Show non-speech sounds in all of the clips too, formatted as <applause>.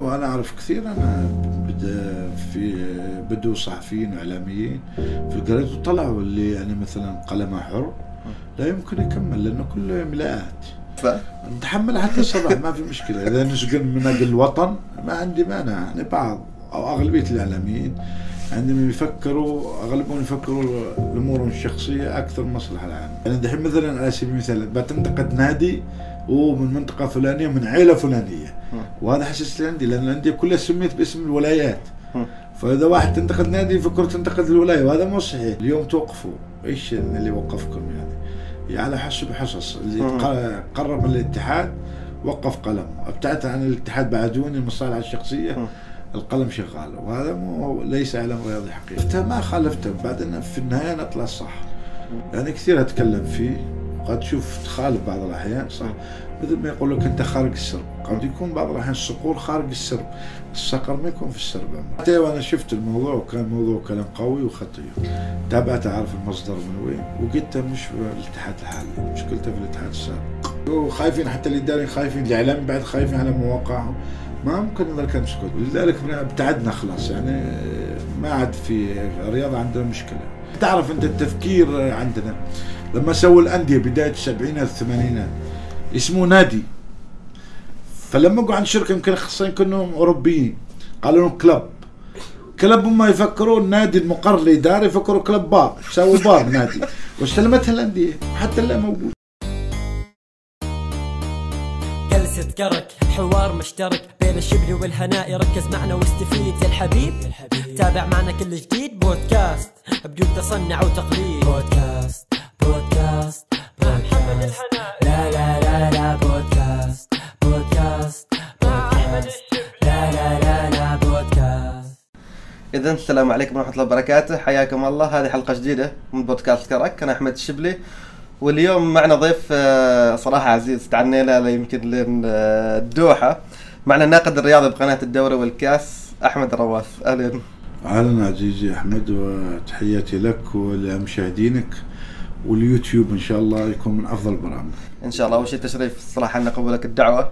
وأنا أعرف كثير أنا بدأ في بدوا صحفيين واعلاميين في الجريد وطلعوا اللي يعني مثلا قلمه حر لا يمكن يكمل لأنه كله ملاءات ف... نتحمل حتى الصباح ما في مشكلة. إذا نسجن من أجل الوطن ما عندي مانع. يعني بعض أو أغلبية الإعلاميين عندما يفكروا أغلبهم يفكروا الأمور الشخصية أكثر من المصلحة العامة. يعني دحين مثلا على سبيل المثال بتنتقد نادي ومن منطقة فلانية من عيلة فلانية. وهذا حسس عندي لأن الانديه كلها سميت باسم الولايات. فإذا واحد تنتقد نادي يفكر تنتقد الولاية وهذا مو صحيح. اليوم توقفوا. إيش اللي وقفكم يعني؟ يعني على حسب حصص. اللي قرب من الاتحاد وقف قلمه. أبتعدت عن الاتحاد بعدوني المصالح الشخصية القلم شغال. وهذا مو ليس اعلام رياضي حقيقي. ما خالفته. بعدين في النهاية نطلع صح. يعني كثير أتكلم فيه. قد تشوف تخالف بعض الأحيان صح؟ مثل ما يقول لك أنت خارج السرب. قد يكون بعض الأحيان الصقور خارج السرب. الصقر ما يكون في السرب حتى وأنا شفت الموضوع وكان موضوع كلام قوي وخطير. تابعت اعرف المصدر من وين؟ وقلت مش في الاتحاد الحالي مشكلته في الاتحاد السابق. وخايفين حتى الاداريين خايفين الإعلام بعد خايفين على مواقعهم. ما ممكن نظل نسكت ولذلك ابتعدنا خلاص يعني ما عاد في الرياضه عندنا مشكلة. تعرف أنت التفكير عندنا. لما سووا الأندية بداية السبعينات الثمانينات اسمه نادي. فلما قعدوا عن شركة يمكن خصين كأنهم أوروبيين قالوا لهم كلب. كلب هم يفكرون نادي المقر الاداري يفكروا كلب بار سووا بار نادي. <laughs> واستلمتها الأندية حتى الآن موجود جلسة كرك حوار مشترك بين الشبل والهناء ركز معنا واستفيد يا الحبيب. تابع معنا كل جديد بودكاست بدون تصنع وتقليد. بودكاست. بودكاست بودكاست. لا لا لا لا بودكاست. بودكاست بودكاست. لا لا لا لا بودكاست. اذا السلام عليكم ورحمة الله وبركاته. حياكم الله. هذه حلقة جديدة من بودكاست كرك. أنا أحمد الشبلي. واليوم معنا ضيف آه، صراحة عزيز. تعرنينا له يمكن لين آه، الدوحة. معنا الناقد الرياضي بقناة الدوري والكاس أحمد الرواس أهلا. أهلا عزيزي أحمد وتحياتي لك ولمشاهدينك. واليوتيوب إن شاء الله يكون من أفضل البرامج. إن شاء الله. أول شيء تشريف صراحة ان نقبلك الدعوه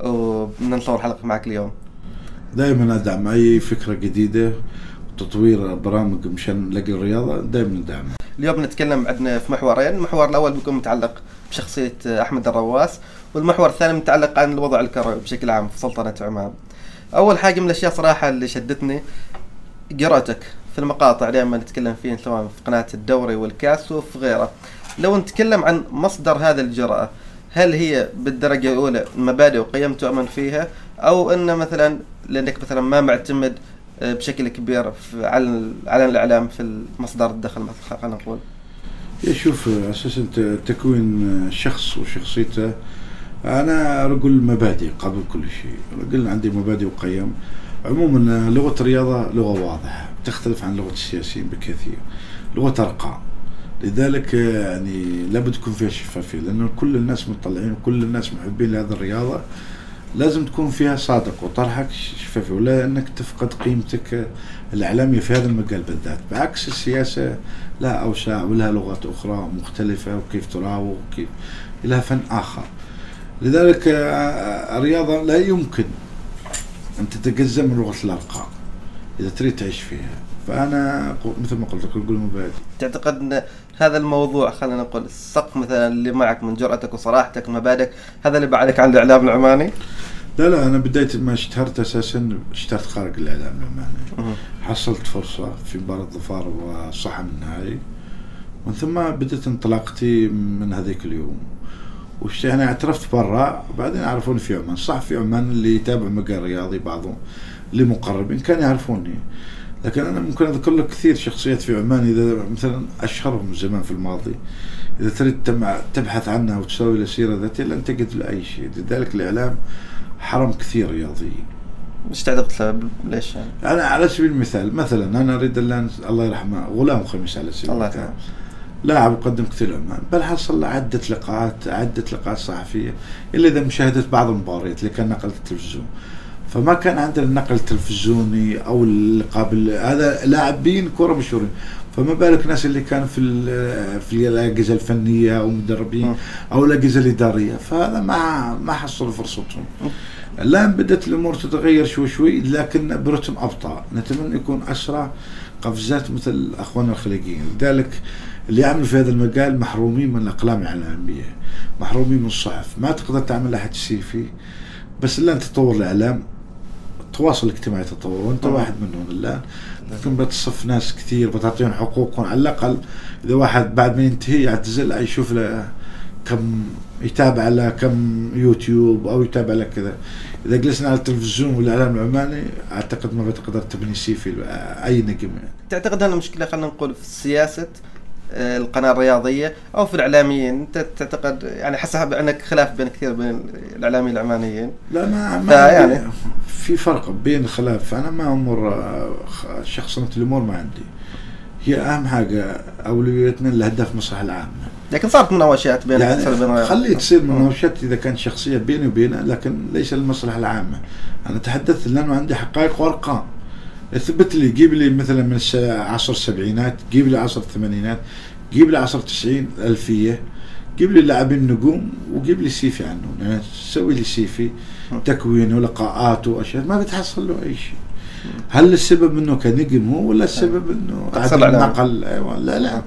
وبدنا نصور حلقة معك اليوم. دائما أدعم أي فكرة جديدة وتطوير برامج مشان نلاقي الرياضة دائما ندعمها اليوم نتكلم عندنا في محورين المحور الأول بيكون متعلق بشخصية أحمد الرواس والمحور الثاني متعلق عن الوضع الكروي بشكل عام في سلطنة عمان. أول حاجة من الأشياء صراحة اللي شدتني قراءتك. في المقاطع دائما نتكلم فيه سواء في قناة الدوري والكاس وفي غيره. لو نتكلم عن مصدر هذه الجرأة هل هي بالدرجة الأولى مبادئ وقيم تؤمن فيها؟ أو أن مثلا لأنك مثلا ما معتمد آه، بشكل كبير على على الإعلام في مصدر الدخل مثلا خلينا نقول. شوف أساسا تكوين شخص وشخصيته أنا أقول مبادئ قبل كل شيء. قلنا عندي مبادئ وقيم. عموما لغة الرياضة لغة واضحة. تختلف عن لغة السياسيين بكثير. لغة أرقام. لذلك يعني لابد تكون فيها شفافية لأنه كل الناس مطلعين وكل الناس محبين لهذه الرياضة لازم تكون فيها صادق وطرحك شفافي ولا أنك تفقد قيمتك الإعلامية في هذا المجال بالذات. بعكس السياسة لها اوساع ولها لغات أخرى مختلفة وكيف تراوغ وكيف لها فن آخر. لذلك آه، الرياضة لا يمكن أن تتجزأ من لغة الأرقام. إذا تريد تعيش فيها. فأنا مثل ما قلت لك أقول مبادئ تعتقد أن هذا الموضوع خلينا نقول السقف مثلا اللي معك من جرأتك وصراحتك ومبادئك هذا اللي بعدك عن الإعلام العماني؟ لا لا أنا بدايه ما اشتهرت أساسا اشتهرت خارج الإعلام العماني. حصلت فرصة في مباراة ظفار وصحن النهائي ومن ثم بدأت انطلاقتي من هذيك اليوم. وش يعني اعترفت برا بعدين عرفوني في عمان. صح في عمان اللي يتابع مجال رياضي بعضهم اللي مقربين كانوا يعرفوني. لكن أنا ممكن أذكر لك كثير شخصيات في عمان إذا مثلا أشهرهم زمان في الماضي. إذا تريد تبحث عنها وتسوي له سيرة ذاتية لن تجد له أي شيء. لذلك الإعلام حرم كثير رياضيين سبب ليش يعني؟ أنا على سبيل المثال مثلا أنا أريد الآن الله يرحمه غلام خميس على سبيل الله المثال. يرحمه. لاعب وقدم كثير عمان بل حصل له عدة لقاءات عدة لقاءات صحفية إلا إذا مشاهدة بعض المباريات اللي كان نقل التلفزيون. فما كان عندنا النقل التلفزيوني أو اللقاء هذا لاعبين كرة مشهورين. فما بالك ناس اللي كانوا في في الأجهزة الفنية أو مدربين مم. أو الأجهزة الإدارية. فهذا ما ما حصلوا فرصتهم. الآن بدأت الأمور تتغير شوي شوي لكن برتم أبطأ. نتمنى يكون أسرع قفزات مثل أخواننا الخليجيين. لذلك اللي يعملوا في هذا المجال محرومين من الأقلام الإعلامية محرومين من الصحف. ما تقدر تعمل لها سي في بس الآن تطور الإعلام التواصل الاجتماعي تطور وأنت مم. واحد منهم الآن. ممكن بتصف ناس كثير بتعطيهم حقوقهم على الأقل إذا واحد بعد ما ينتهي يعتزل يشوف له كم يتابع له كم يوتيوب أو يتابع له كذا. إذا جلسنا على التلفزيون والاعلام العماني أعتقد ما بتقدر تبني سي في أي نجم يعني. تعتقد هذا المشكلة خلينا نقول في سياسه القناة الرياضية أو في الإعلاميين. أنت تعتقد يعني حسب أنك خلاف بين كثير بين الإعلاميين العمانيين لا ما ما عندي- في فرق بين الخلاف أنا ما أمر آه، شخصنة الأمور ما عندي. هي أهم حاجة أولويتنا الاهداف المصلحة العامة. لكن صارت مناوشات بين يعني بين خلي تصير. مناوشات إذا كانت شخصية بيني وبينه لكن ليس للمصلحة العامة. أنا تحدثت لأنه عندي حقائق وأرقام. اثبت لي جيب لي مثلا من عصر السبعينات جيب لي عصر الثمانينات جيب لي عصر التسعين الألفية جيب لي لاعبين نجوم وجيب لي CV عنهم. يعني سوي لي CV تكوينه لقاءاته وأشياء ما بتحصل له أي شيء. هل السبب إنه كنجم هو ولا السبب إنه نقل؟ أيوه لا لا.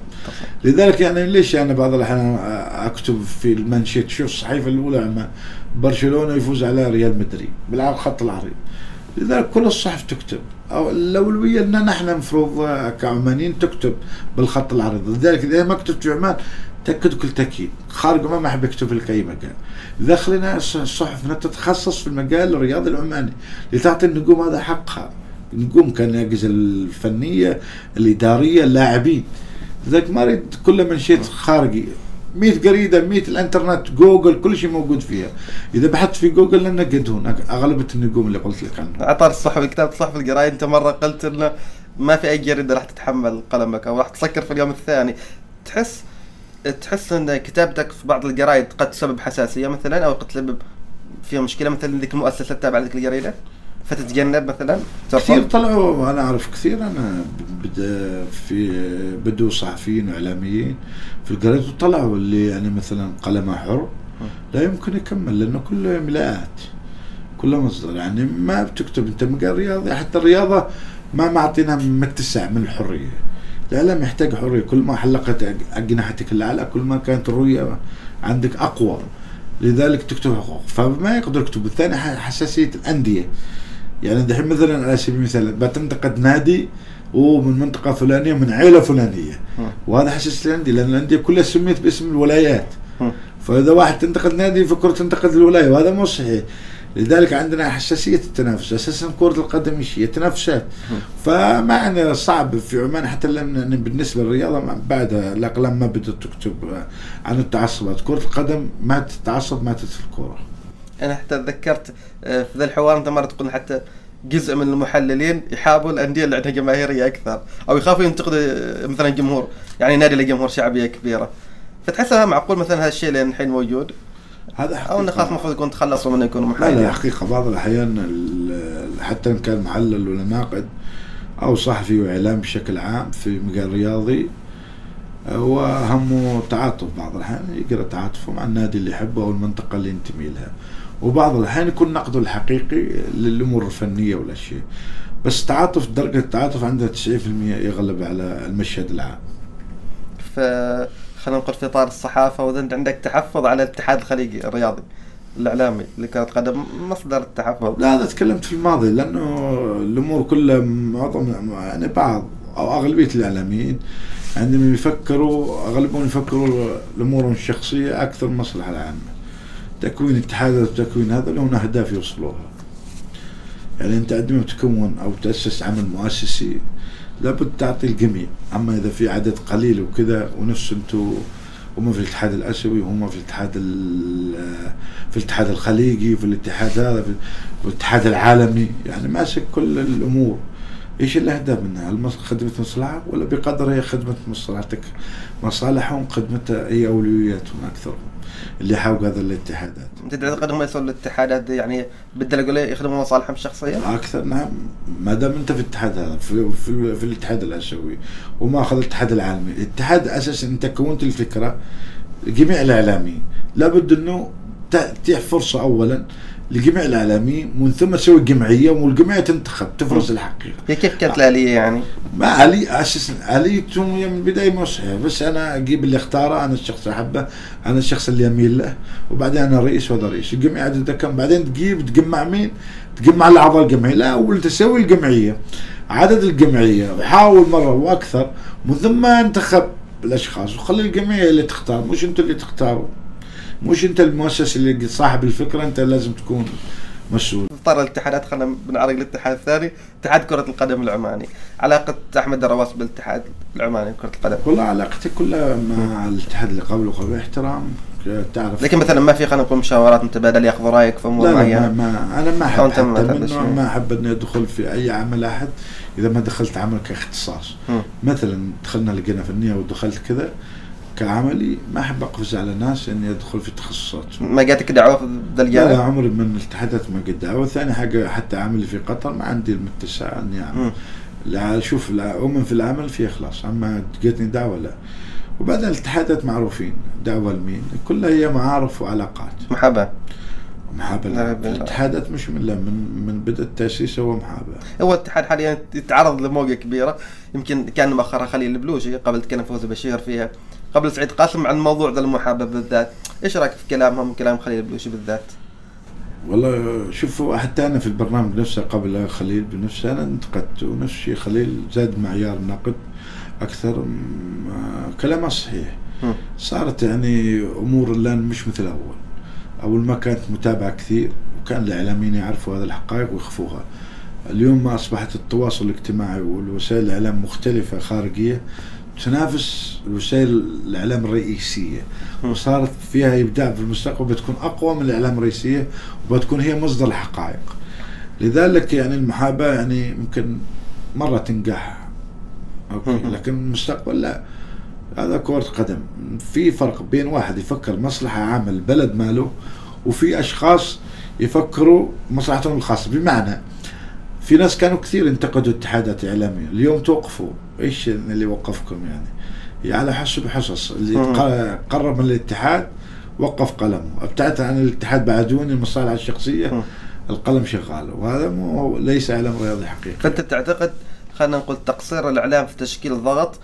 لذلك يعني ليش أنا بعض الأحيان أكتب في المنشيت شوف الصحيفة الأولى لما برشلونة يفوز على ريال مدريد؟ بالعرض خط العريض. لذلك كل الصحف تكتب. أو الأولوية ان نحن المفروض كعمانيين تكتب بالخط العريض. لذلك إذا ما كتبت في عمان تأكد كل تأكيد. خارج عمان ما احب اكتب في أي مجال داخلنا الصحف انها تتخصص في المجال الرياضي العماني لتعطي النجوم هذا حقها. كان الأجهزة الفنية الإدارية اللاعبين. لذلك ما أريد كل من شيء خارجي. 100 جريده 100 الانترنت جوجل كل شيء موجود فيها. إذا بحثت في جوجل لن نجد هناك أغلبية النجوم اللي قلت لك عنها. عطار الصحفي كتاب الصحفي القراية أنت مرة قلت انه ما في أي جريده راح تتحمل قلمك أو راح تسكر في اليوم الثاني. تحس تحس إن كتابتك في بعض الجرايد قد تسبب حساسية مثلا أو قد تسبب فيها مشكلة مثلا ذيك المؤسسه التابعه لذيك الجريده فتتجنب مثلا؟ كثير طلعوا أنا أعرف كثير أنا بدا في بدوا صحفيين واعلاميين في الجرائد وطلعوا اللي يعني مثلا قلمه حر لا يمكن يكمل لأنه كله ملاءات كله مصدر يعني ما بتكتب أنت مجال رياضي حتى الرياضة ما معطينا متسع من الحرية. الإعلام يحتاج حرية كل ما حلقت أجنحتك الأعلى كل ما كانت الرؤية عندك أقوى. لذلك تكتب حقوق فما يقدر يكتب الثاني حساسية الأندية. يعني دحين مثلا على سبيل المثال بتنتقد نادي ومن منطقة فلانية من عيلة فلانية. وهذا حساس الانديه لأن الانديه كلها سميت باسم الولايات. فإذا واحد تنتقد نادي يفكر تنتقد الولاية وهذا مو صحيح. لذلك عندنا حساسية التنافس أساسا كرة القدم هي تنافسات فمعنى صعب في عمان حتى لأن بالنسبة للرياضة بعد الأقلام ما بدأت تكتب عن التعصبات. كرة القدم ما تتعصب ماتت الكوره أنا حتى تذكرت آه، في ذا الحوار أنت مرة تقول حتى جزء من المحللين يحابوا الأندية اللي عندها جماهيرية أكثر أو يخافوا ينتقدوا آه، مثلا جمهور يعني نادي له جمهور شعبية كبيرة. فتحسها معقول مثلا هذا الشيء لين الحين موجود؟ هذا أو انه خلاص حقيقة. المفروض يكون تخلصوا منه يكونوا لا لا حقيقة بعض الأحيان ال- حتى إن كان محلل ولا ناقد أو صحفي وإعلام بشكل عام في مجال رياضي هو همه تعاطف بعض الأحيان يقرأ تعاطفه مع النادي اللي يحبه أو المنطقة اللي ينتمي لها. وبعض الأحيان يكون نقده الحقيقي للأمور الفنية ولا شيء. بس تعاطف درجة التعاطف عندها 90% يغلب على المشهد العام. ف خلينا نقول في اطار الصحافة وإذا أنت عندك تحفظ على الاتحاد الخليجي الرياضي الإعلامي لكره قدم مصدر التحفظ. لا هذا تكلمت في الماضي لأنه الأمور كلها معظم يعني بعض أو أغلبية الإعلاميين عندما يفكروا أغلبهم يفكروا الأمور الشخصية أكثر من المصلحه العامة. تكوين اتحادات وتكوين هذا لهم أهداف يوصلوها. يعني أنت عندما تكون أو تأسس عمل مؤسسي لابد تعطي الجميع، أما إذا في عدد قليل وكذا ونفس أنتم هم في الاتحاد الأسيوي وهم في الاتحاد ال- في الاتحاد الخليجي في الاتحاد هذا في الاتحاد العالمي. يعني ماسك كل الأمور. إيش الاهداف منها؟ هل خدمة مصلحة؟ ولا بقدر هي خدمة مصلحتك؟ مصالحهم خدمتها هي اولوياتهم أكثر اللي يحاول هذا الاتحادات. أنت تعتقد هم يسوون الاتحادات يعني بالدلقوا ليه يخدموا مصالحهم الشخصيه؟ أكثر نعم. ما دام أنت في الاتحاد هذا في, في, في الاتحاد الآسيوي وما أخذ الاتحاد العالمي، الاتحاد أساسا أنت كونت الفكرة جميع الاعلاميين لابد أنه تتيح فرصة اولا لجميع الاعلاميين ومن ثم تسوي جمعية والجمعيه تنتخب تفرز الحقيقة. هي كيف كانت الآلية يعني؟ ما علي أساسا اليتهم من البداية مو صحيحه بس أنا أجيب اللي اختاره أنا الشخص اللي أحبه أنا الشخص اللي يميل له وبعدين أنا رئيس وهذا رئيس الجمعية عددها كم بعدين تجيب تجمع مين؟ تجمع الاعضاء الجمعية لا أول تسوي الجمعية عدد الجمعية وحاول مرة وأكثر من ثم انتخب الأشخاص وخلي الجمعية اللي تختار مش أنت اللي تختاروا مش انت المؤسس اللي صاحب الفكرة انت لازم تكون مسؤول. اضطر الاتحادات خلينا بنعرق الاتحاد الثاني اتحاد كرة القدم العماني. علاقة أحمد الرواس بالاتحاد العماني كرة القدم. والله علاقتي كلها مع الاتحاد اللي قبله قبل احترام. تعرف. لكن مثلا ما في خلينا نقول مشاورات متبادلة ياخذ رأيك في لا لا ما, ما أنا ما أحب ما يعني. ما أحب إني أدخل في أي عمل أحد إذا ما دخلت عمل كاختصاص. مثلا دخلنا لقينا فنيه ودخلت كذا كعملي ما أحب أقفز على ناس إني أدخل في تخصصات. ما جاتك دعوة في ذا لا لا الجانب؟ عمري من الاتحادات ما قد دعوة. ثاني حاجة حتى عملي في قطر ما عندي المتسع إني أعمل. لا شوف لا أؤمن في العمل في إخلاص أما جتني دعوة لا. وبعدين الاتحادات معروفين دعوة لمين؟ كلها هي معارف وعلاقات. محاباة. محابة لا، لا. لا. الاتحادات مش من من من بدء التأسيس هو محابة هو الاتحاد حاليا يتعرض لموجة كبيرة يمكن كان مؤخرا خليل البلوشي قبل تكلم فوزي بشير فيها. قبل سعيد قاسم عن موضوع ذا المحابة بالذات إيش رأيك في كلامهم كلام خليل البلوشي بالذات؟ والله شوفوا حتى أنا في البرنامج نفسه قبل خليل بنفسه أنا انتقدته ونفس الشيء خليل زاد معيار النقد آه، كلامه صحيح. صارت يعني أمور الآن مش مثل أول أول ما كانت متابعة كثير وكان الإعلاميين يعرفوا هذه الحقائق ويخفوها اليوم ما أصبحت التواصل الاجتماعي والوسائل الإعلام مختلفة خارجية تنافس وسائل الإعلام الرئيسية. وصارت فيها إبداع في المستقبل بتكون أقوى من الإعلام الرئيسية وبتكون هي مصدر الحقائق. لذلك يعني المحاباة يعني يمكن مرة تنجح. أوكي. لكن المستقبل لا. هذا كرة قدم. في فرق بين واحد يفكر مصلحة عامة البلد ماله وفي أشخاص يفكروا مصلحتهم الخاصة. بمعنى في ناس كانوا كثير انتقدوا اتحادات إعلامية. اليوم توقفوا. إيش اللي وقفكم يعني؟ هي على حسب حصص. اللي مم. قرب من الاتحاد وقف قلمه. ابتعد عن الاتحاد بعدوني المصالح الشخصية مم. القلم شغال. وهذا مو ليس إعلام رياضي حقيقي. فأنت تعتقد خلينا نقول تقصير الإعلام في تشكيل الضغط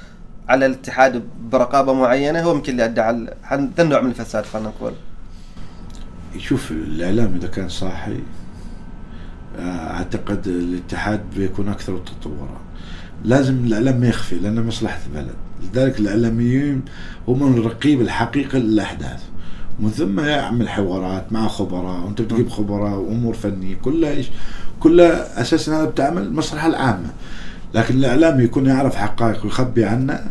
على الاتحاد برقابة معينة هو يمكن اللي أدى على ذا النوع من الفساد خلينا نقول. يشوف الإعلام إذا كان صاحي أعتقد الاتحاد بيكون أكثر تطورا. لازم الأعلام ما يخفي لأنه مصلحة البلد. لذلك الإعلاميين هم الرقيب الحقيقي للأحداث. ومن ثم يعمل حوارات مع خبراء وأنت بتجيب خبراء وأمور فنية. كلها إيش كلها أساسا هذا بتعمل المصلحه العامة. لكن الإعلام يكون يعرف حقائق ويخبي عنها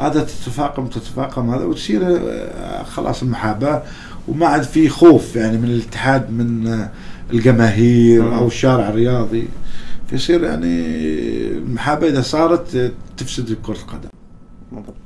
هذا تتفاقم تتفاقم هذا وتصير آه، خلاص المحاباة. وما عاد في خوف يعني من الاتحاد من آه، الجماهير مم. أو الشارع الرياضي فيصير يعني المحاباة إذا صارت تفسد كرة القدم.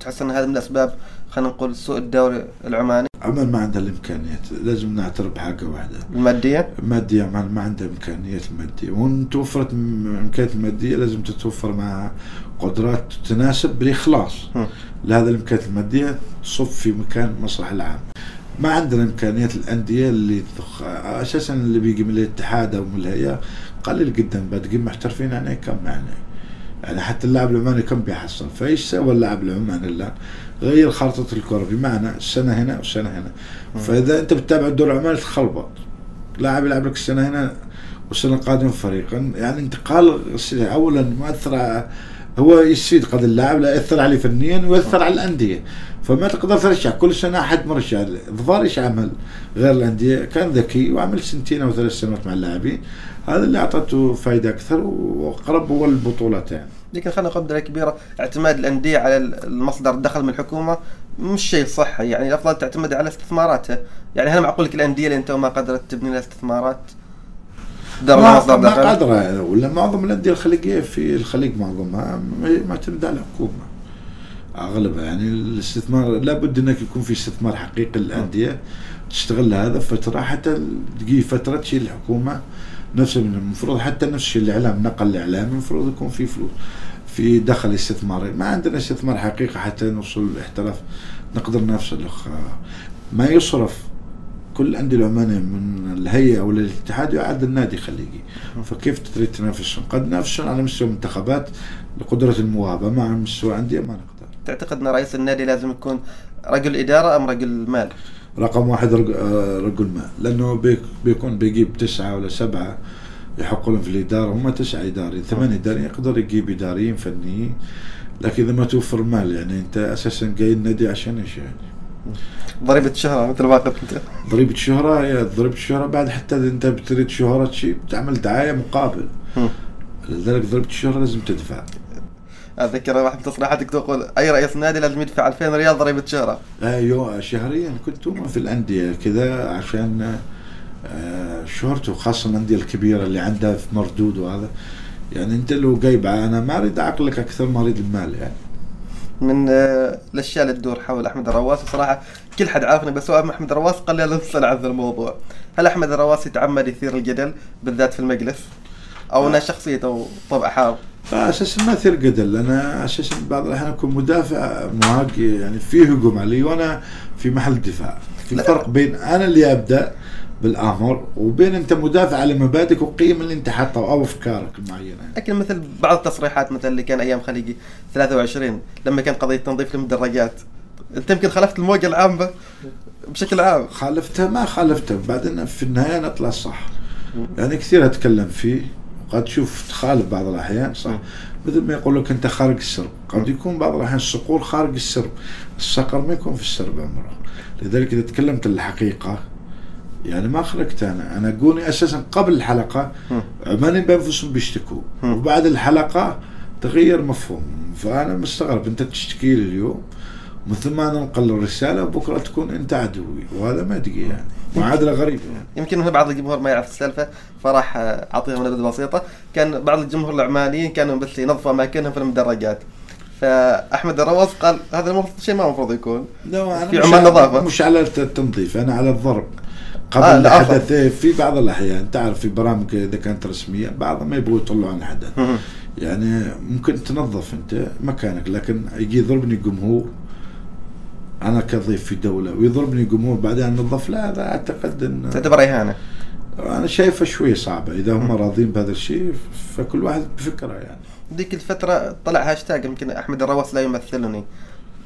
تحس إن هذا من الأسباب خلينا نقول سوء الدوري العماني؟ عمان ما عندها الإمكانيات. لازم نعترف بحاجة واحدة. المادية؟ مادية ما ما عندها إمكانيات المادية. وإن توفرت الإمكانيات المادية لازم تتوفر مع قدرات تناسب بالإخلاص. مم. لهذا الإمكانيات المادية تصب في مكان المصلحة العام. ما عندنا إمكانيات الأندية اللي تخ... أساسا اللي بيجي من الاتحاد أو من الهيئة قليل جدا بتجيب محترفين يعني كم يعني؟ يعني حتى اللاعب العماني كم بيحصل؟ فإيش سوى اللاعب العماني الآن؟ غير خارطة الكرة بمعنى السنة هنا والسنة هنا. فإذا أنت بتتابع الدوري العماني تخلبط لاعب يلعب لك السنة هنا والسنة القادمة فريقا. يعني انتقال أولا مؤثر على- هو يستفيد قد اللاعب لا يأثر عليه فنيا ويأثر على الأندية. فما تقدر ترشح. كل سنة أحد مرشح. ظفار إيش عمل؟ غير الأندية. كان ذكي وعمل سنتين أو ثلاث سنوات مع اللاعبين. هذا اللي أعطته فائدة أكثر وقرب هو البطولات يعني لكن خلينا نقول بدايه كبيرة. اعتماد الأندية على المصدر الدخل من الحكومة مش شيء صحي. يعني الأفضل تعتمد على استثماراتها يعني هل معقول لك الأندية اللي أنت ما قدرت تبني لها استثمارات؟ ما, ما قادره ولا معظم الأندية الخليجية في الخليج معظمها ما- معتمده على الحكومة أغلبها يعني الاستثمار لابد إنك يكون في استثمار حقيقي للأندية تستغل هذا فترة حتى تجي فترة تشيل الحكومة نفس المفروض حتى نفس الشيء الإعلام نقل الاعلامي المفروض يكون في فلوس في دخل استثماري. ما عندنا استثمار حقيقي حتى نوصل للاحتراف نقدر نفس الأخ ما يصرف. كل الانديه العمانية من الهيئة ولا الاتحاد يعاد النادي خليجي فكيف تريد تنافسهم؟ قد ننافسهم على مستوى المنتخبات لقدره المواهبه مع مستوى أندية ما نقدر. تعتقد أن رئيس النادي لازم يكون رجل إدارة أم رجل مال؟ رقم واحد آه، رجل مال لأنه بيك بيكون بيجيب تسعة ولا سبعة يحقوا لهم في الإدارة هم تسعة إداريين ثمان إداريين يقدر يجيب إداريين فنيين لكن إذا ما توفر مال يعني أنت أساسا جاي النادي عشان إيش يعني؟ ضريبة الشهره مثل ما قلت أنت ضريبة شهرة يا ضريبة شهرة بعد حتى إذا أنت بتريد شهرة شيء بتعمل دعاية مقابل. لذلك ضريبة الشهرة لازم تدفع اتذكر واحد من تصريحاتك تقول أي رئيس نادي لازم يدفع 2000 ريال ضريبة شهرة. أيوه شهريا. كنت في الأندية كذا عشان آه، شهرته خاصه الأندية الكبيرة اللي عندها في مردود وهذا. يعني أنت لو جايب أنا ما أريد اعقلك أكثر ما أريد المال يعني. من آه، الأشياء اللي تدور حول أحمد الرواس وصراحه كل حد عارفني بس هو أحمد الرواس قال لي نسال عن ذا الموضوع. هل أحمد الرواس يتعمد يثير الجدل بالذات في المجلس؟ أو انها شخصيته طبع حار؟ أساسا ما جدل أنا أساسا بعض الأحيان أكون مدافع مهاجم يعني في هجوم علي وأنا في محل دفاع. في. فرق بين أنا اللي أبدأ بالآمر وبين أنت مدافع على مبادئك والقيم اللي انت حاطها أو أفكارك المعينه لكن مثل بعض التصريحات مثل اللي كان أيام خليجي 23 لما كان قضية تنظيف المدرجات أنت يمكن خالفت الموجة العامه بشكل عام. خالفتها؟ ما خالفتها. بعدين في النهاية نطلع صح. يعني كثير أتكلم فيه. قد تشوف تخالف بعض الأحيان صح؟ مم. مثل ما يقول لك أنت خارج السرب. قد يكون بعض الأحيان الصقور خارج السرب. الصقر ما يكون في السرب عمره. لذلك إذا تكلمت الحقيقة يعني ما خرجت أنا. أنا اقولي أساسا قبل الحلقة مم. عماني بأنفسهم بيشتكوا. وبعد الحلقة تغير مفهوم فأنا مستغرب أنت تشتكي لي اليوم مثل ما أنا نقل الرسالة بكره تكون أنت عدوي وهذا ما أدري يعني. معادله غريبه يعني. يمكن هنا بعض الجمهور ما يعرف السالفة فراح آه، أعطيهم نبذه بسيطة. كان بعض الجمهور العمانيين كانوا بس ينظفوا أماكنهم في المدرجات. فأحمد الرواز قال هذا المفروض شيء ما المفروض يكون. لا في على- نظافة. مش على التنظيف أنا على الضرب. قبل آه، آه لا، الحدث إيه، في بعض الأحيان تعرف في برامج إذا كانت رسمية بعضهم ما يبغوا يطلعوا عن الحدث يعني ممكن تنظف أنت مكانك لكن يجي يضربني جمهور أنا كضيف في دوله ويضربني جمهور بعدين انظف لا هذا أعتقد إن تعتبر اهانه أنا شايفه شوي صعبه إذا هم راضين بهذا الشيء فكل واحد بفكره يعني. ذيك الفترة طلع هاشتاج يمكن أحمد الرواس لا يمثلني.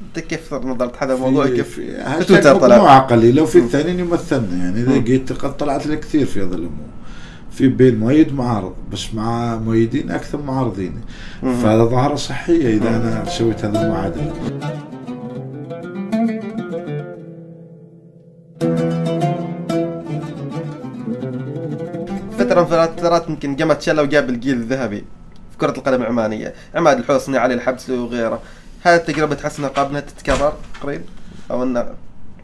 انت كيف نظرت هذا الموضوع؟ في- كيف في في هاشتاج تويتر طلع. مجموعة قليلة وفي مم. الثانيين يمثلنا يعني إذا مم. جيت قد طلعت لي كثير في هذا الأمور. في بين مؤيد معارض بس مع مؤيدين أكثر معارضين. فهذا ظاهرة صحية إذا أنا سويت هذا المعادلة. فترة من فترات يمكن قامت شلة وجاب الجيل الذهبي في كرة القدم العمانية. عماد الحسني علي الحبسي وغيره. هذه التجربة تحس انها قابلة تتكرر قريب؟ أو انها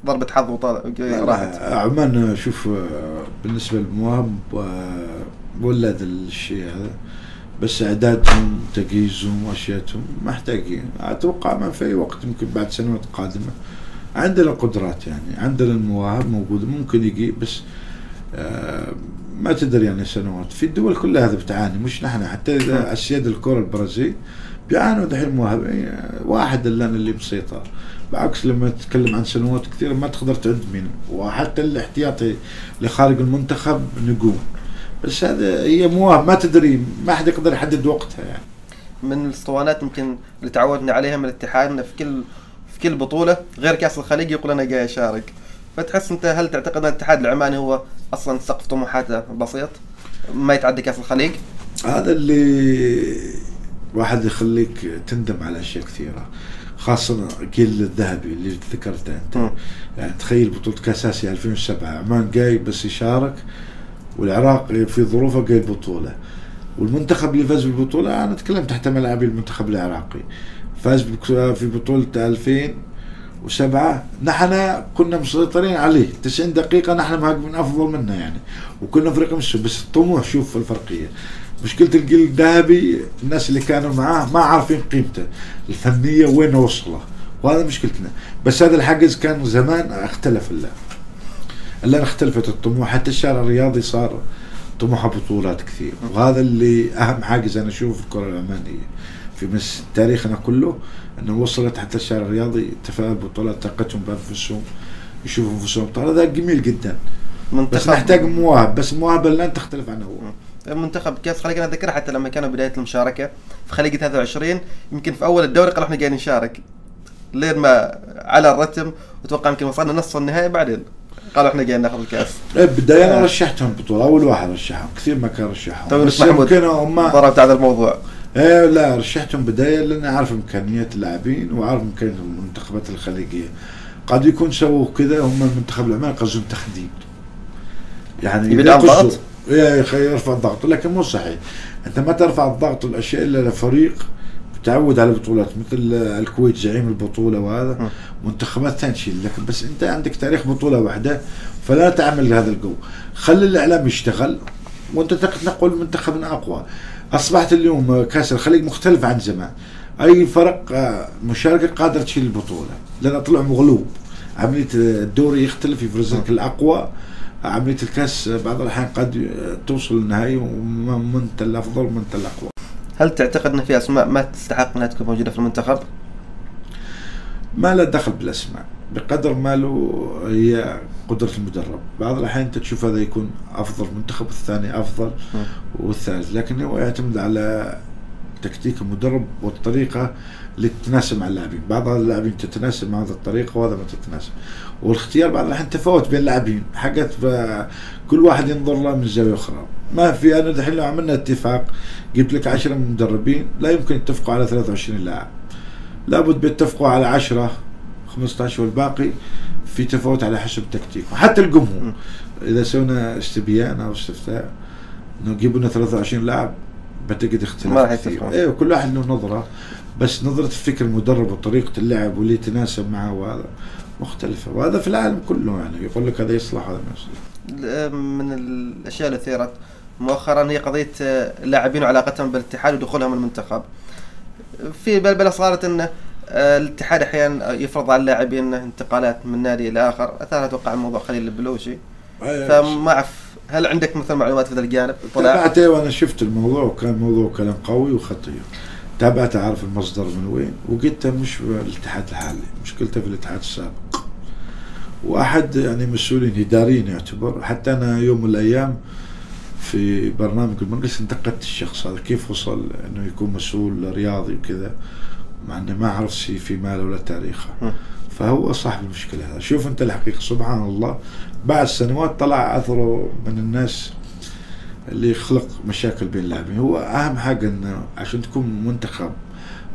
ضربة حظ وطالع راحت؟ عمان شوف بالنسبة للمواهب آه، ولد الشيء هذا. بس أعدادهم تجهيزهم وأشياتهم محتاجين. أتوقع ما في وقت يمكن بعد سنوات قادمة. عندنا القدرات يعني. عندنا المواهب موجودة. ممكن يجي بس آه، ما تدري يعني سنوات في الدول كلها هذا بتعاني مش نحن حتى إذا اسياد الكرة البرازيل بيعانوا دحين مواهب واحد الان اللي مسيطر بالعكس لما تتكلم عن سنوات كثيرة ما تقدر تعد مين وحتى الاحتياطي لخارج المنتخب نجوم بس هذا هي مواهب ما تدري ما حد يقدر يحدد وقتها يعني. من الاسطوانات يمكن اللي تعودنا عليها من الاتحاد إنه في كل في كل بطولة غير كأس الخليج يقول أنا جاي أشارك. فتحس أنت هل تعتقد أن الاتحاد العماني هو أصلا سقف طموحاته بسيط؟ ما يتعدى كأس الخليج؟ هذا اللي واحد يخليك تندم على أشياء كثيرة خاصة الجيل الذهبي اللي ذكرته أنت. يعني تخيل بطولة كاس اسيا 2007 عمان جاي بس يشارك والعراق في ظروفه جاي البطولة والمنتخب اللي فاز بالبطولة أنا أتكلم تحت ملعبي المنتخب العراقي. فاز في بطولة 2000 وسبعة. نحن كنا مسيطرين عليه. 90 دقيقة نحن مهاجمين أفضل منا يعني. وكنا فريق مش بس الطموح شوف الفرقية. مشكلة الجيل الذهبي الناس اللي كانوا معاه ما عارفين قيمته. الفنية وين وصلة. وهذا مشكلتنا. بس هذا الحجز كان زمان اختلف الله. الآن اختلفت الطموح. حتى الشارع الرياضي صار طموحه بطولات كثير. وهذا اللي أهم حاجز أنا أشوفه في الكرة العمانية في مس تاريخنا كله أنه وصلت حتى الشارع الرياضي تفاعل بطولات طاقتهم بانفسهم يشوفوا انفسهم طال هذا جميل جدا. بس منتخب نحتاج مواهب. بس المواهب الان تختلف عنه هو. منتخب كاس خلينا نذكر حتى لما كانوا بداية المشاركة. في خليج 23 يمكن في أول الدوري قالوا إحنا جايين نشارك. لين ما على الرتم وأتوقع يمكن وصلنا نصف النهائي بعدين. قالوا إحنا جايين ناخذ الكاس. إيه، بداية أنا آه. رشحتهم بطولة أول واحد رشحهم. كثير ما كان رشحهم. طيب بس بس محمود يمكن هم ضربت هذا الموضوع. إيه لا رشحتهم بداية لأن أعرف إمكانيات اللاعبين وأعرف امكانيات المنتخبات الخليجية. قد يكون سووا كذا هم المنتخب العماني قصدهم تخدير يعني يبي إذا يدعم قصدوا- ضغط؟ إيه، يخ- يرفع الضغط لكن مو صحيح. أنت ما ترفع الضغط والاشياء إلا لفريق متعود على البطولات مثل الكويت زعيم البطولة وهذا. منتخبات ثانية لكن بس أنت عندك تاريخ بطولة واحدة فلا تعمل هذا الجو. خلي الإعلام يشتغل وأنت تقول منتخبنا أقوى. أصبحت اليوم كاس الخليج مختلف عن زمان. أي فرق آه، مشاركة قادره تشيل البطولة. لأن طلع مغلوب. عملية الدوري يختلف يفرز لك الأقوى. عملية الكاس بعض الأحيان قد توصل للنهائي ومن انت الأفضل ومن انت الأقوى. هل تعتقد أن في أسماء ما تستحق أنها تكون موجودة في المنتخب؟ ما له دخل بالأسماء. بقدر ما له هي قدرة المدرب. بعض الأحيان أنت تشوف هذا يكون أفضل منتخب الثاني أفضل والثالث. لكن هو يعتمد على تكتيك المدرب والطريقة اللي تتناسب مع اللاعبين. بعض اللاعبين تتناسب مع هذه الطريقة وهذا ما تتناسب. والاختيار بعض الأحيان تفاوت بين اللاعبين. حقت كل واحد ينظر له من زاوية أخرى. ما في أنا الحين لو عملنا اتفاق جبت لك 10 مدربين لا يمكن يتفقوا على 23 لاعب. لابد بيتفقوا على 10 15 والباقي في تفاوت على حسب التكتيك. وحتى الجمهور إذا سوينا استبيان أو استفتاء انه جيبوا لنا 23 لاعب بتجد اختلاف ما راح كثير. أيوه كل واحد له نظرة. بس نظرة فكر المدرب وطريقة اللعب واللي يتناسب معه وهذا مختلفة. وهذا في العالم كله يعني. يقول لك هذا يصلح هذا ما يصلح. من الأشياء اللي اثيرت مؤخرا هي قضية آه، اللاعبين وعلاقتهم بالاتحاد ودخولهم المنتخب. في بلبله صارت إن آه، الاتحاد أحيانا يفرض على اللاعبين انتقالات من نادي إلى آخر، اثار أتوقع الموضوع خليل البلوشي. فما أعرف هل عندك مثلا معلومات في ذا الجانب؟ تابعته وأنا شفت الموضوع وكان موضوع كلام قوي وخطير. تابعت أعرف المصدر من وين وقلت مش في الاتحاد الحالي مشكلته في الاتحاد السابق. وأحد يعني مسؤولين إداريين يعتبر حتى أنا يوم من الأيام في برنامج المجلس انتقدت الشخص هذا كيف وصل إنه يكون مسؤول رياضي وكذا. مع انه ما أعرف شيء في ماله ولا تاريخه. فهو صاحب المشكلة هذا. شوف أنت الحقيقة سبحان الله. بعد سنوات طلع أثره من الناس اللي يخلق مشاكل بين اللاعبين. هو أهم حاجة انه عشان تكون منتخب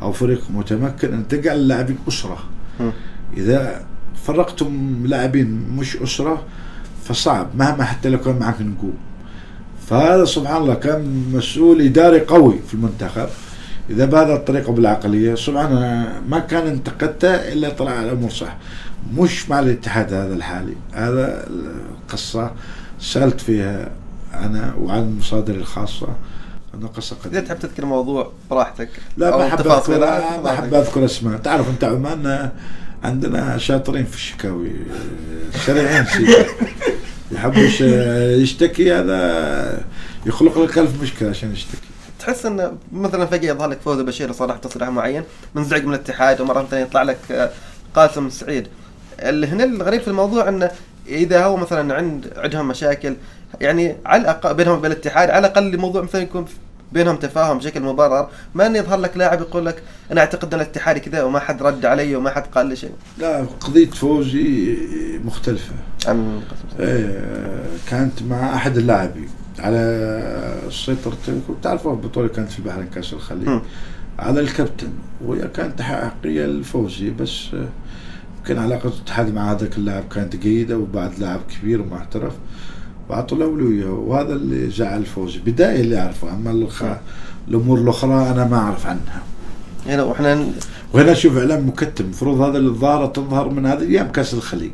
أو فريق متمكن إن تجعل اللاعبين أسرة. إذا فرقتم لاعبين مش أسرة فصعب. مهما حتى لو كان معك نجوم. فهذا سبحان الله كان مسؤول إداري قوي في المنتخب. إذا بهذه الطريقة بالعقلية سبحان ما كان انتقدته إلا طلع الأمور صح. مش مع الاتحاد هذا الحالي. هذا القصة سألت فيها أنا وعن مصادري الخاصة. انه قصة إذا قديمه تحب تذكر الموضوع براحتك لا ما احب اذكر ما. احب أذكر أسماء. تعرف أنت عمان عندنا شاطرين في الشكاوي سريعين سيدي يحب يش- يشتكي هذا يخلق لك ألف مشكلة عشان يشتكي. تحس إن مثلا فجأة يظهر لك فوزي بشير صرح تصريح معين منزعج من الاتحاد ومرة ثانية يطلع لك آه، قاسم سعيد. اللي هنا الغريب في الموضوع انه إذا هو مثلا عند عندهم مشاكل يعني على الاقل بينهم وبين الاتحاد على الأقل الموضوع مثلا يكون بينهم تفاهم بشكل مبرر. ما انه يظهر لك لاعب يقول لك أنا أعتقد إن الاتحاد كذا وما حد رد علي وما حد قال لي شيء. لا قضية فوزي مختلفة. عن قاسم سعيد. إيه كانت مع أحد اللاعبين. على سيطرته تعرفوا البطولة كانت في البحرين كاس الخليج. على الكابتن. وهي كانت حقيقية لفوزي بس يمكن علاقة الاتحاد مع هذاك اللاعب كانت جيدة وبعد لاعب كبير ومحترف. وأعطوا له أولوية وهذا اللي زعل فوزي بداية اللي أعرفه. أما الخ... الأمور الأخرى أنا ما أعرف عنها. هنا وإحنا وهنا شوف إعلام مكتم. المفروض هذا اللي تظهر من هذه أيام كاس الخليج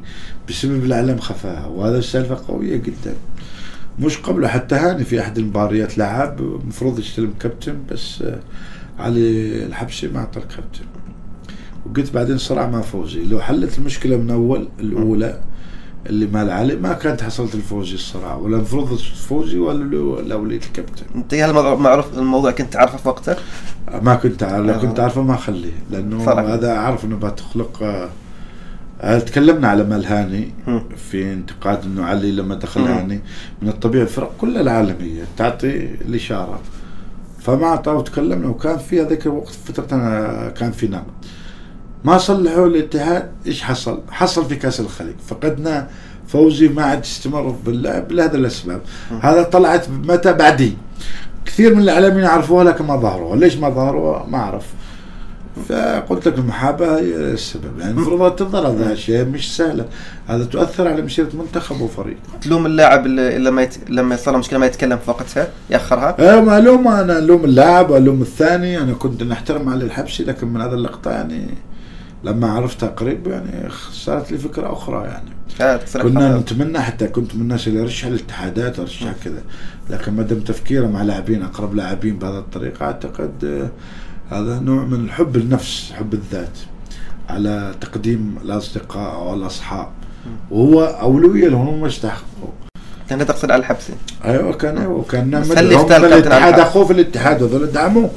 بسبب الإعلام خفاها. وهذا السالفة قوية جدا. مش قبله حتى هاني في أحد المباريات لعب المفروض يستلم كابتن بس آه، علي الحبشي ما أعطى الكابتن وقلت بعدين صراع مع فوزي لو حلت المشكلة من أول الأولى اللي مال علي ما كانت حصلت الفوزي الصراع ولا المفروض فوزي ولا لو وليت الكابتن أنت هل معروف الموضوع كنت تعرفه في وقته؟ ما كنت عارف لو آه. كنت عارفه ما أخليه لأنه. هذا أعرف إنه بتخلق آه، تكلمنا على ملهاني. في انتقاد إنه علي لما دخل. هاني. من الطبيعي الفرق كلها العالمية تعطي الإشارة. فما أعطاه وتكلمنا وكان في هذاك الوقت فترة أنا كان في نقد ما صلحوا الاتحاد إيش حصل؟ حصل في كأس الخليج. فقدنا فوزي ما عاد استمر باللعب لهذا الأسباب. هذا طلعت متى؟ بعدين. كثير من الإعلاميين يعرفوها لكن ما ظهروها. ليش ما ظهروها؟ ما أعرف. فقلت لك المحاباة هي السبب. يعني المفروض تظهر هذا شيء مش سهلة. هذا تؤثر على مسيرة منتخب وفريق. تلوم اللاعب اللي لما يت... لما يصير له مشكلة ما يتكلم في وقتها يأخرها؟ أه ما الوم أنا ألوم اللاعب وألوم الثاني. أنا كنت نحترم علي الحبشي لكن من هذا اللقطة يعني لما عرفتها قريب يعني صارت لي فكرة أخرى يعني. آه، كنا. نتمنى حتى كنت من الناس اللي يرشح الاتحادات ارشح كذا. لكن ما دام تفكيره مع لاعبين أقرب لاعبين بهذه الطريقة أعتقد هذا نوع من الحب النفس حب الذات على تقديم الأصدقاء أو الأصحاب. وهو أولوية لهم هم يستحقوا. انت تقصد على الحبسي أيوه كان أيوه هم يختار كابتن الاتحاد؟ أخوه في الاتحاد وذول دعموه.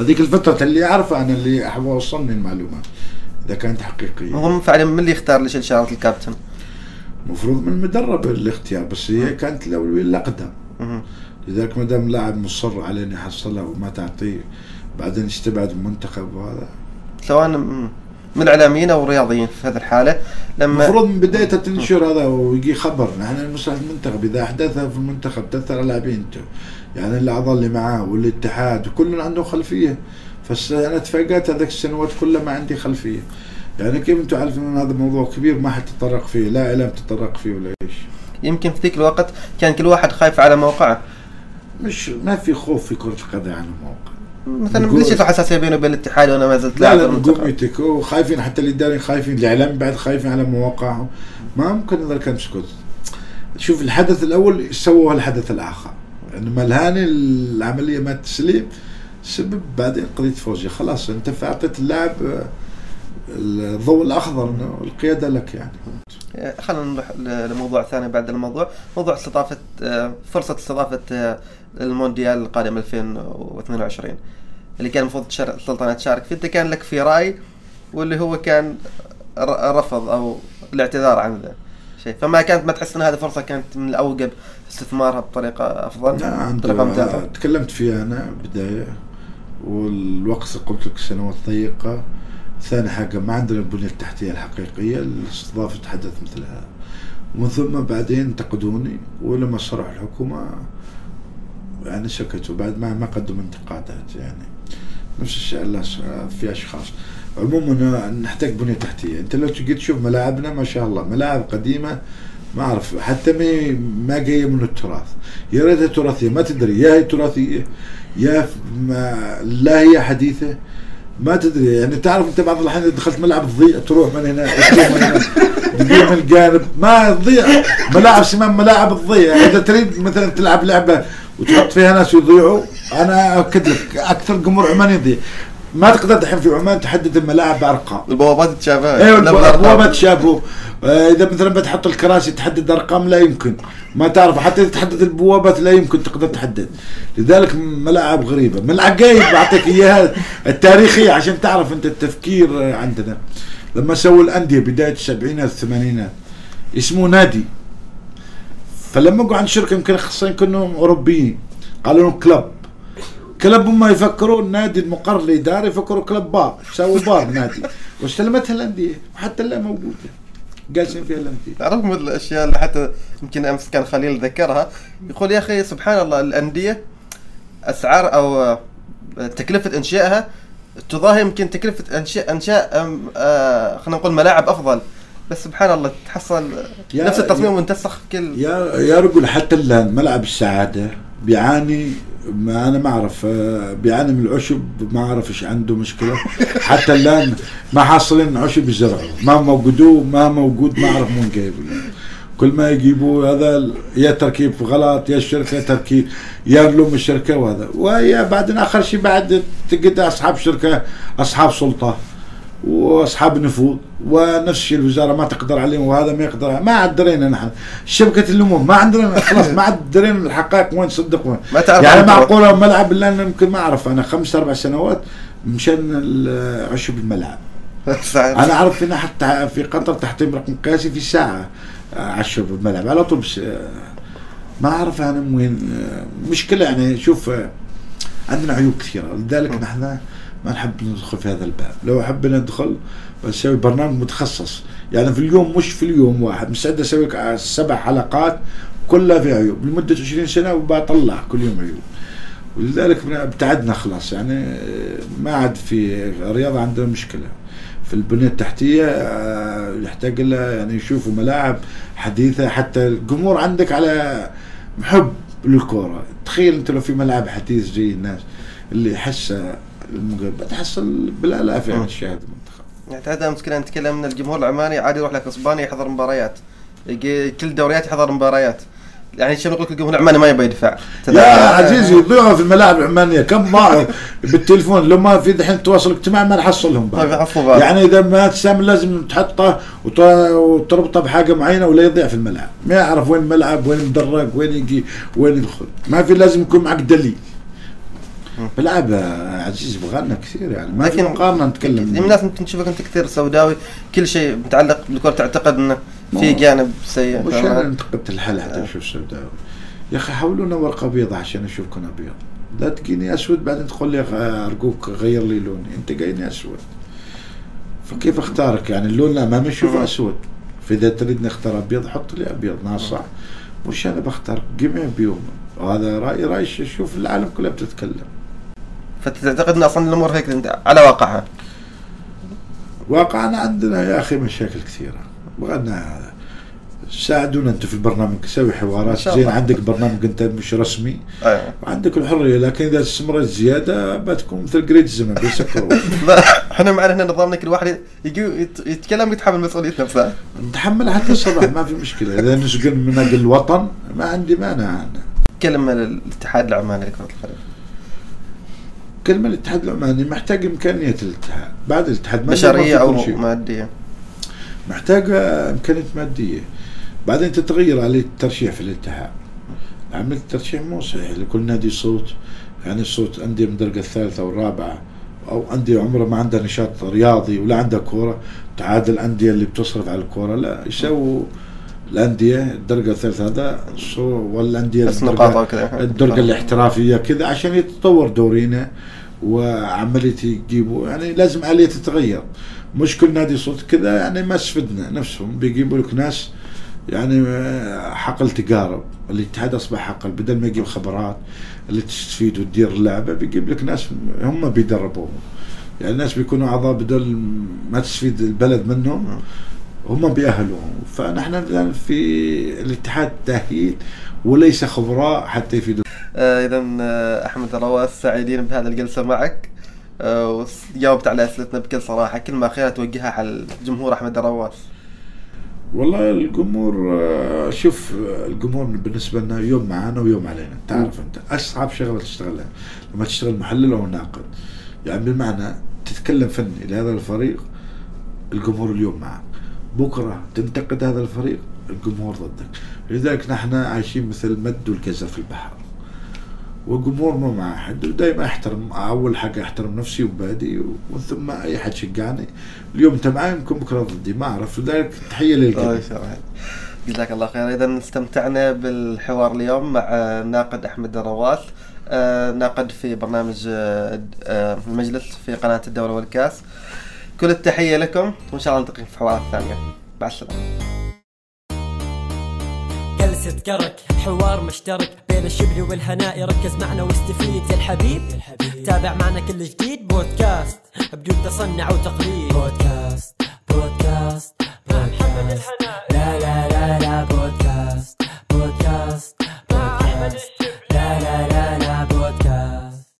هذيك الفترة اللي اعرفها أنا اللي أحب أوصلني المعلومات إذا كانت حقيقية. هم فعلا من اللي يختار ليش شارة الكابتن؟ المفروض من المدرب الاختيار بس هي كانت الأولوية الأقدم. مهم. لذلك ما دام لاعب مصر على إنه يحصلها وما تعطيه بعدين يستبعد من المنتخب وهذا؟ سواء من الاعلاميين أو الرياضيين في هذه الحالة. لما المفروض من بدايته تنشر هذا ويجي خبر. نحن مصلحة المنتخب إذا احداثها في المنتخب تأثر على لاعبين. يعني الاعضاء اللي معاه والاتحاد وكل عنده خلفية. بس أنا اتفاجات هذاك السنوات كلها ما عندي خلفية. يعني كيف أنتم عارفين إن هذا موضوع كبير ما حد تطرق فيه؟ لا إعلام تطرق فيه ولا إيش؟ يمكن في ذيك الوقت كان كل واحد خايف على موقعه. مش ما في خوف في كرة القدم عن الموقع مثلا ليش في حساسيه بينه وبين الاتحاد وأنا ما زلت لا لاعب لا المنتخب يتكوا خايفين حتى الاداريين خايفين الإعلام بعد خايفين على مواقعهم ما ممكن نظل كان سكوت. شوف الحدث الأول سووا الحدث الآخر. انما الهاني العملية ما تسليم سبب بعدين قضية فوزي خلاص أنت أعطيت اللاعب آه، الضوء الأخضر القيادة لك يعني. خلينا نروح لموضوع ثاني بعد الموضوع. موضوع استضافة آه، فرصة استضافة آه، المونديال القادم 2022 اللي كان المفروض السلطنه تشارك فيه أنت كان لك في رأي واللي هو كان رفض أو الاعتذار عن ذا. شيء. فما كانت ما تحس إن هذه فرصة كانت من الأوجب استثمارها بطريقة أفضل؟ عندي بطريقة ممتازة. تكلمت فيها أنا بداية والوقت قلت لك سنوات ضيقه ثاني حاجة ما عندنا البنية التحتية الحقيقية لاستضافه حدث مثل هذا ومن ثم بعدين انتقدوني ولما صرح الحكومة يعني سكتوا بعد ما ما قدموا انتقادات يعني. نفس الشيء في أشخاص. عموما نحتاج بنية تحتية. أنت لو تجي تشوف ملاعبنا ما شاء الله ملاعب قديمة ما أعرف حتى ما ما جاية من التراث. يا ريتها تراثية ما تدري. يا هي تراثية يا ما لا هي حديثة ما تدري. يعني تعرف أنت بعض الأحيان إذا دخلت ملعب تضيع تروح من هنا تروح من هنا تضيع من الجانب. ما تضيع. ملاعب سمان ملاعب تضيع. إذا تريد مثلا تلعب لعبة وتحط فيها ناس يضيعوا. أنا اكد لك أكثر جمهور عمان يضيع. ما تقدر الحين في عمان تحدد الملاعب بأرقام. البوابات تشابه. أيوه الابواب تشابهوا إذا مثلا بتحط الكراسي تحدد أرقام لا يمكن. ما تعرف حتى إذا تحدد البوابات لا يمكن تقدر تحدد. لذلك ملاعب غريبة. من العقايد بعطيك إياها التاريخية عشان تعرف أنت التفكير عندنا. لما سووا الأندية بداية السبعينات الثمانينات اسمه نادي. فلما قعدوا عند شركة يمكن اخصائيين كانوا أوروبيين قالوا لهم كلب. كلب هم يفكروا النادي المقر الاداري يفكروا كلب بار سووا بار نادي. <laughs> واستلمتها الأندية وحتى الآن موجودة. جالسين فيها الأندية. تعرف من الأشياء اللي حتى يمكن أمس كان خليل ذكرها يقول يا أخي سبحان الله الأندية أسعار أو تكلفة أنشائها تضاهي يمكن تكلفة انشاء أنشاء آه، خلينا نقول ملاعب أفضل. بس سبحان الله تحصل نفس التصميم منتسخ كل يا يا رجل حتى الان ملعب السعادة بيعاني ما أنا ما أعرف آه، بيعاني من العشب ما أعرف إيش عنده مشكلة. <laughs> حتى الآن ما حاصلين عشب يزرعوا ما موجودوه ما موجود ما أعرف من جايبه كل ما يجيبوا هذا يا تركيب غلط يا الشركة تركيب يا نلوم الشركة وهذا. ويا بعدين آخر شيء بعد تجد أصحاب شركة أصحاب سلطة. واصحاب نفوذ ونفس الشيء الوزارة ما تقدر عليهم وهذا ما يقدر ما عاد درينا نحن. شبكة الامم ما عندنا خلاص ما عاد درينا الحقائق وين صدق وين. ما تعرف يعني. معقولة ملعب أنا يمكن ما أعرف أنا خمس أربع سنوات مشان عشب الملعب. <laughs> أنا أعرف هنا حتى في قطر تحتيم رقم قياسي في ساعه آه، عشب الملعب. على طول بس آه، ما أعرف أنا وين آه، مشكلة يعني شوف عندنا عيوب كثيرة. لذلك نحن ما نحب ندخل في هذا الباب. لو حبينا ندخل نسوي برنامج متخصص. يعني في اليوم مش في اليوم واحد مستعد أسوي سبع حلقات كلها في عيوب. لمدة 20 سنة وبطلع كل يوم عيوب. ولذلك ابتعدنا خلاص. يعني آه، ما عاد في الرياضة عندنا مشكلة. في البنية التحتية آه، يحتاج لها يعني يشوفوا ملاعب حديثة. حتى الجمهور عندك على محب للكورة. تخيل أنت لو في ملعب حديث زي الناس اللي حسه المقابل. بتحصل بالالاف يعني مم. تشاهد المنتخب. يعني هذا مشكلة نتكلم من الجمهور العماني عادي يروح لك إسبانيا يحضر مباريات. يجي كل دوريات يحضر مباريات. يعني شو نقول لك الجمهور العماني ما يبغى يدفع؟ يا عزيزي يضيعوا في الملاعب العمانية. كم ضاعوا <laughs> بالتليفون لو ما في دحين تواصل اجتماعي ما نحصلهم بعد. يعني إذا ما تسامل لازم تحطه وت- وتربطه بحاجة معينة ولا يضيع في الملعب. ما يعرف وين الملعب وين مدرج وين يجي وين يدخل ما في لازم يكون معك دليل. ملعب يا عزيز بغالنا كثير يعني. ما لكن مقارنة نتكلم. من الناس ممكن تشوفك أنت كثير سوداوي كل شيء متعلق بالكرة تعتقد إنه في جانب سيء. مش؟ أنا انتقدت الحل حتى أشوف سوداوي. يا أخي حولونا ورقة بيضاء عشان اشوفكم أبيض. لا تجيني أسود بعدين تقول لي أرجوك غير لي لوني أنت جايني أسود. فكيف أختارك؟ يعني اللون الامامي اشوفه مم. أسود. فإذا تريدني اختار أبيض حط لي أبيض ناصع مش أنا بختار؟ جميع بيوم. وهذا رايي رايي شوف العالم كلها بتتكلم. فتعتقد إن أصلا الأمور هيك انت على واقعها. واقعنا عندنا يا أخي مشاكل كثيرة. بغينا ساعدونا أنتم في البرنامج سوي حوارات زين. عندك برنامج أنت مش رسمي. أيوه. وعندك الحرية لكن إذا استمرت زيادة بتكون مثل قريد الزمن بيسكروا <laughs> إحنا معنا هنا نظامنا كل واحد يجي يت- يتكلم يتحمل مسؤولية نفسه. نتحمل حتى الصباح ما في مشكلة. إذا نسجن من أجل الوطن ما عندي مانع. أنا كلمه للاتحاد العماني لكرة القدم. كلمة الاتحاد العماني محتاج إمكانية الاتحاد بعد الاتحاد ما بشرية يقدر في كل أو شيء. مادية؟ محتاجة إمكانية مادية. بعدين تتغير آلية الترشيح في الاتحاد. عملية الترشيح مو صحيح لكل نادي صوت يعني صوت أندية من الدرجة الثالثة والرابعة أو أندية عمرها ما عندها نشاط رياضي ولا عندها كورة تعادل الأندية اللي بتصرف على الكورة. لا يسووا الأندية الدرجة الثالثة هذا بس الدرجة- نقاط أو كذا عشان يتطور دورينا وعملية يجيبوا يعني لازم آلية تتغير. مش كل نادي صوت كذا يعني ما استفدنا نفسهم. بيجيبوا لك ناس يعني حقل تقارب الاتحاد أصبح حقل بدل ما يجيب خبرات اللي تستفيد وتدير اللعبه بيجيب لك ناس هم بيدربوهم. يعني الناس بيكونوا أعضاء بدل ما تستفيد البلد منهم هم بيأهلوهم. فنحن الآن في الاتحاد تأهيل وليس خبراء حتى يفيدوا آه اذا آه أحمد رواس سعيدين بهذا الجلسة معك. آه وجاوبت على أسئلتنا بكل صراحة. كلمه اخيره توجهها على الجمهور أحمد رواس والله الجمهور آه، شوف الجمهور بالنسبة لنا يوم معانا ويوم علينا. تعرف أنت أصعب شغلة تشتغلها لما تشتغل محلل أو ناقد. يعني بمعنى تتكلم فني لهذا الفريق الجمهور اليوم معك بكرة تنتقد هذا الفريق؟ الجمهور ضدك. لذلك نحن عايشين مثل المد والجزر في البحر. والجمهور مو مع أحد ودائما احترم أول حاجة احترم نفسي وبادي وثم أي حد شجعني. اليوم أنت معي يمكن بكرة ضدي. ما أعرف لذلك تحية شرحت. جزاك الله خير اذا استمتعنا بالحوار اليوم مع الناقد أحمد الرواس آه، ناقد في برنامج آه، آه، المجلس في قناة الدولة والكاس. كل التحية لكم وإن شاء الله نلتقي في حوارات ثانية. مع السلامة. جلسة كرك حوار مشترك بين الشبل والهناء. ركز معنا واستفيد يا الحبيب, الحبيب. تابع معنا كل جديد. بودكاست بدون تصنع وتقليد. بودكاست بودكاست بودكاست. لا لا لا لا بودكاست بودكاست بودكاست. لا لا لا لا بودكاست.